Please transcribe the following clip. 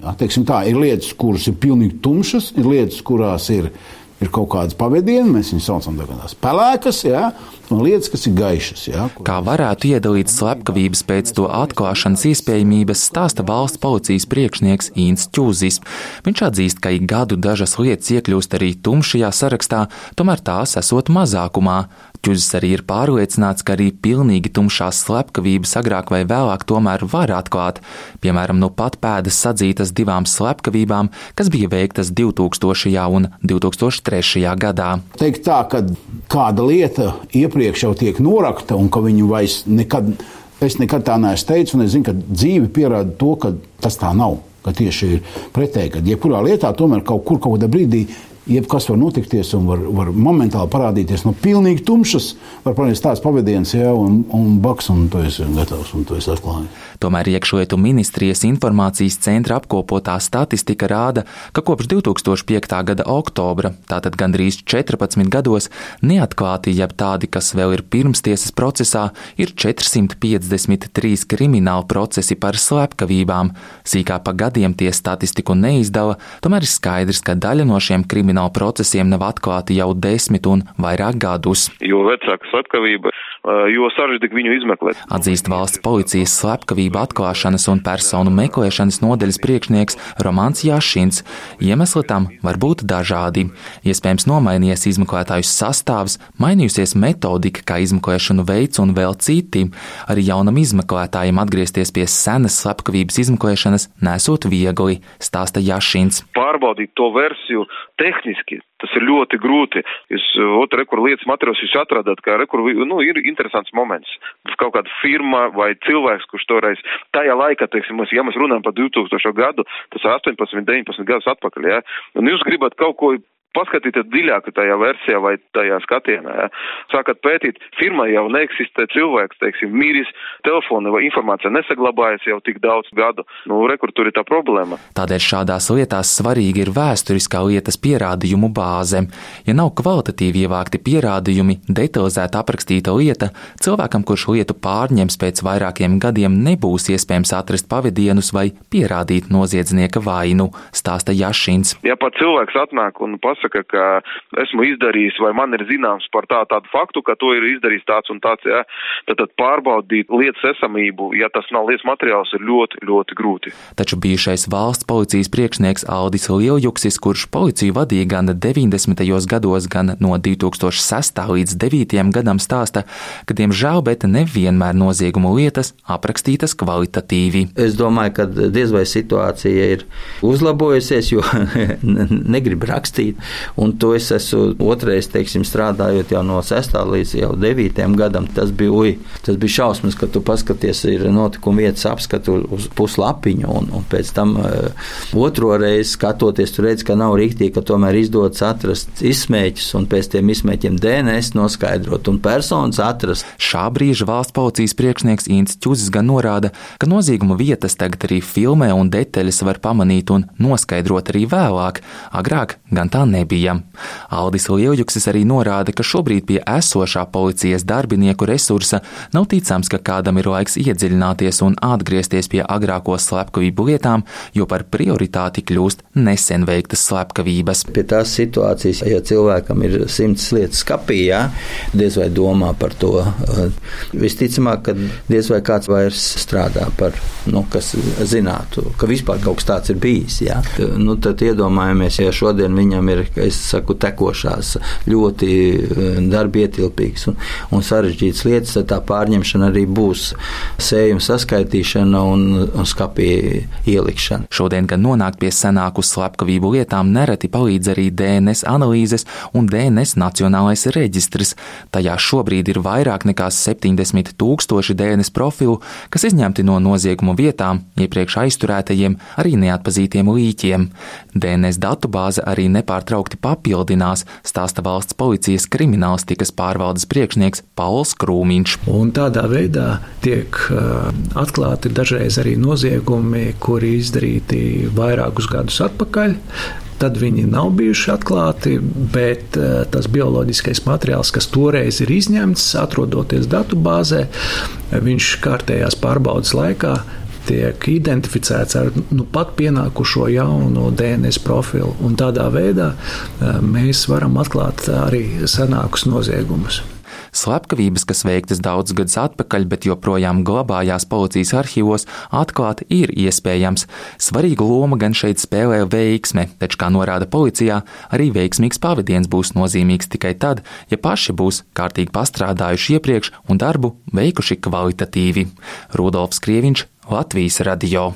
Jā, tā, ir lietas, kuras ir pilnīgi tumšas, ir lietas, kurās ir ir kaut kādas pavadienas, mēs viņus saucam par pelēkas, jā, un lietas, kas ir gaišas. Jā, kur... Kā varētu iedalīt slepkavības pēc to atklāšanas iespējamības, stāsta valsts policijas priekšnieks Īns Čūzis. Viņš atzīst, ka ik gadu dažas lietas iekļūst arī tumšajā sarakstā, tomēr tās esot mazākumā. Čuģis arī ir pārliecināts, ka arī pilnīgi tumšās slepkavības agrāk vai vēlāk tomēr var atklāt, piemēram, nu pat pēdas sadzītas divām slepkavībām, kas bija veiktas 2000. un 2003. gadā. Teikt tā, ka kāda lieta iepriekš jau tiek norakta un ka viņu vairs nekad, es nekad tā neesmu teicis, un es zinu, ka dzīve pierāda to, ka tas tā nav. Ka tieši ir pretēji, ka jebkurā lietā tomēr kaut kur kaut kādā brīdī jebkas var notikties un var, var momentāli parādīties no pilnīgi tumšas. Var parādīties tāds pavadījums, ja, un, un baks, un tu esi gatavs, un tu esi atklājis. Tomēr iekšlietu ministrijas informācijas centra apkopotā statistika rāda, ka kopš 2005. gada oktobra, tātad gandrīz 14 gados, neatklāti, jeb tādi, kas vēl ir pirmstiesas procesā, ir 453 krimināli procesi par slepkavībām. Sīkā pa gadiem tie statistiku neizdala, tomēr ir skaidrs, ka daļa no šiem kriminālu procesiem nav atklāti jau desmit un vairāk gadus. Jo vecāka slepkavība, jo sarežģītāk viņu izmeklēt. Atzīst valsts policijas slepkavību atklāšanas un personu meklēšanas nodeļas priekšnieks Romāns Jašins. Iemesli tam var būt dažādi. Iespējams, nomainījies izmeklētāju sastāvs, mainījusies metodika, kā izmeklēšanu veids un vēl citi. Arī jaunam izmeklētājam atgriezties pie senas slepkavības izmeklēšanas nesot viegli, stāsta Jašins. Pārbaudīt to versiju tehniski Tas ir ļoti grūti. Jūs otru rekur lietas materiālus jūs atradat, ka rekur, nu, ir interesants moments. Kaut kāda firma vai cilvēks, kurš toreiz tajā laikā, teiksim, mēs, ja mēs runājam par 2000 gadu, tas ir 18, 19 gadus atpakaļ, ja, un jūs gribat kaut ko paskatīties dziļāk tajā versijā vai tajā skatienā. Ja. Sākat pētīt, firmā jau neeksistē cilvēks, teiksim, mīris, telefona vai informācija nesaglabājas jau tik daudz gadu. Nu, rekur tur ir tā problēma. Tādēļ šādās lietās svarīgi ir vēsturiskā lietas pierādījumu bāze. Ja nav kvalitatīvi ievākti pierādījumi, detalizēti aprakstīta lieta, cilvēkam, kurš lietu pārņems pēc vairākiem gadiem, nebūs iespējams atrast pavadienus vai pierādīt noziedznieka vainu, stāsta Jašins. Ja pat cilvēks atnāk un pas pasaka, ka esmu izdarījis vai man ir zināms par tā, tādu faktu, ka to ir izdarījis tāds un tāds, jā, tad, tad pārbaudīt lietas esamību, ja tas nav lietas materiāls, ir ļoti, ļoti grūti. Taču bijušais valsts policijas priekšnieks Aldis Lieljuksis, kurš policiju vadīja gan 90. gados, gan no 2006. līdz 2009. gadam stāsta, ka diemžēl, bet nevienmēr noziegumu lietas aprakstītas kvalitatīvi. Es domāju, ka diez vai situācija ir uzlabojusies, jo negrib rakstīt Un to es esmu otrais, teiksim, strādājot jau no 6. līdz 9. gadam. Tas bija, ui, tas bija šausmas, ka tu paskaties, ir notikuma vietas apskatu uz puslapiņu, un, un pēc tam uh, otro reizi skatoties, tu redz, ka nav rīktīgi, ka tomēr izdodas atrast izsmēķus un pēc tiem izsmēķiem DNS noskaidrot un personas atrast. Šā brīža valsts policijas priekšnieks Inns Čuzis gan norāda, ka nozieguma vietas tagad arī filmē un detaļas var pamanīt un noskaidrot arī vēlāk. Agrāk gan tā nebija. Aldis Lieljuksis arī norāda, ka šobrīd pie esošā policijas darbinieku resursa nav ticams, ka kādam ir laiks iedziļināties un atgriezties pie agrāko slepkavību lietām, jo par prioritāti kļūst nesen veiktas slepkavības. Pie tās situācijas, ja cilvēkam ir simts lietas skapī, jā, diez vai domā par to. Visticamāk, ka diez vai kāds vairs strādā par, nu, kas zinātu, ka vispār kaut kas tāds ir bijis. Jā. Nu, tad iedomājamies, ja šodien viņam ir ir, es saku, tekošās, ļoti eh, darbietilpīgas un, un sarežģītas lietas, tad tā pārņemšana arī būs sējuma saskaitīšana un, un skapī ielikšana. Šodien, kad nonāk pie senāku slepkavību lietām, nereti palīdz arī DNS analīzes un DNS nacionālais reģistrs. Tajā šobrīd ir vairāk nekā 70 tūkstoši DNS profilu, kas izņemti no noziegumu vietām, iepriekš aizturētajiem, arī neatpazītiem līķiem. DNS datubāze arī nepārtraukti nepārtraukti papildinās, stāsta valsts policijas kriminālistikas pārvaldes priekšnieks Pauls Krūmiņš. Un tādā veidā tiek uh, atklāti dažreiz arī noziegumi, kuri izdarīti vairākus gadus atpakaļ tad viņi nav bijuši atklāti, bet uh, tas bioloģiskais materiāls, kas toreiz ir izņemts, atrodoties datubāzē, viņš kārtējās pārbaudas laikā tiek identificēts ar nu, pat pienākušo jaunu DNS profilu. Un tādā veidā mēs varam atklāt arī senākus noziegumus. Slepkavības, kas veiktas daudzus gadus atpakaļ, bet joprojām glabājās policijas arhīvos, atklāt ir iespējams. Svarīgu lomu gan šeit spēlē veiksme, taču, kā norāda policijā, arī veiksmīgs pavadiens būs nozīmīgs tikai tad, ja paši būs kārtīgi pastrādājuši iepriekš un darbu veikuši kvalitatīvi. Rudolfs Krieviņš, Latvijas radio.